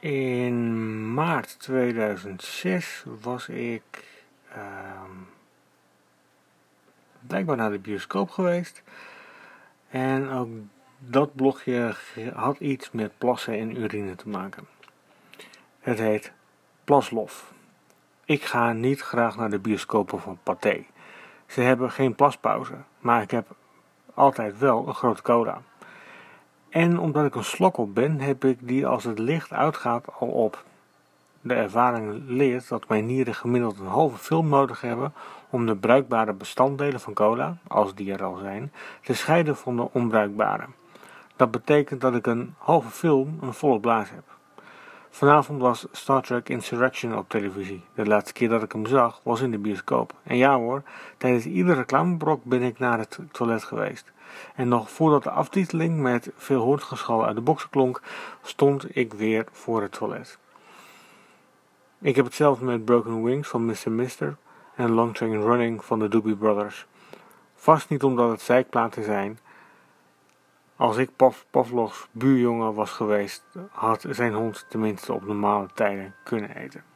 In maart 2006 was ik ehm, blijkbaar naar de bioscoop geweest. En ook dat blogje had iets met plassen en urine te maken. Het heet Plaslof. Ik ga niet graag naar de bioscopen van Pathé. Ze hebben geen plaspauze, maar ik heb altijd wel een grote cola. En omdat ik een slokkel ben, heb ik die als het licht uitgaat al op. De ervaring leert dat mijn nieren gemiddeld een halve film nodig hebben om de bruikbare bestanddelen van cola, als die er al zijn, te scheiden van de onbruikbare. Dat betekent dat ik een halve film een volle blaas heb. Vanavond was Star Trek Insurrection op televisie. De laatste keer dat ik hem zag was in de bioscoop. En ja hoor, tijdens iedere reclamebrok ben ik naar het toilet geweest. En nog voordat de aftiteling met veel hoortgeschal uit de boksen klonk, stond ik weer voor het toilet. Ik heb hetzelfde met Broken Wings van Mr. Mister en Long Train Running van de Doobie Brothers. Vast niet omdat het zijkplaten zijn. Als ik Pavlovs buurjongen was geweest, had zijn hond tenminste op normale tijden kunnen eten.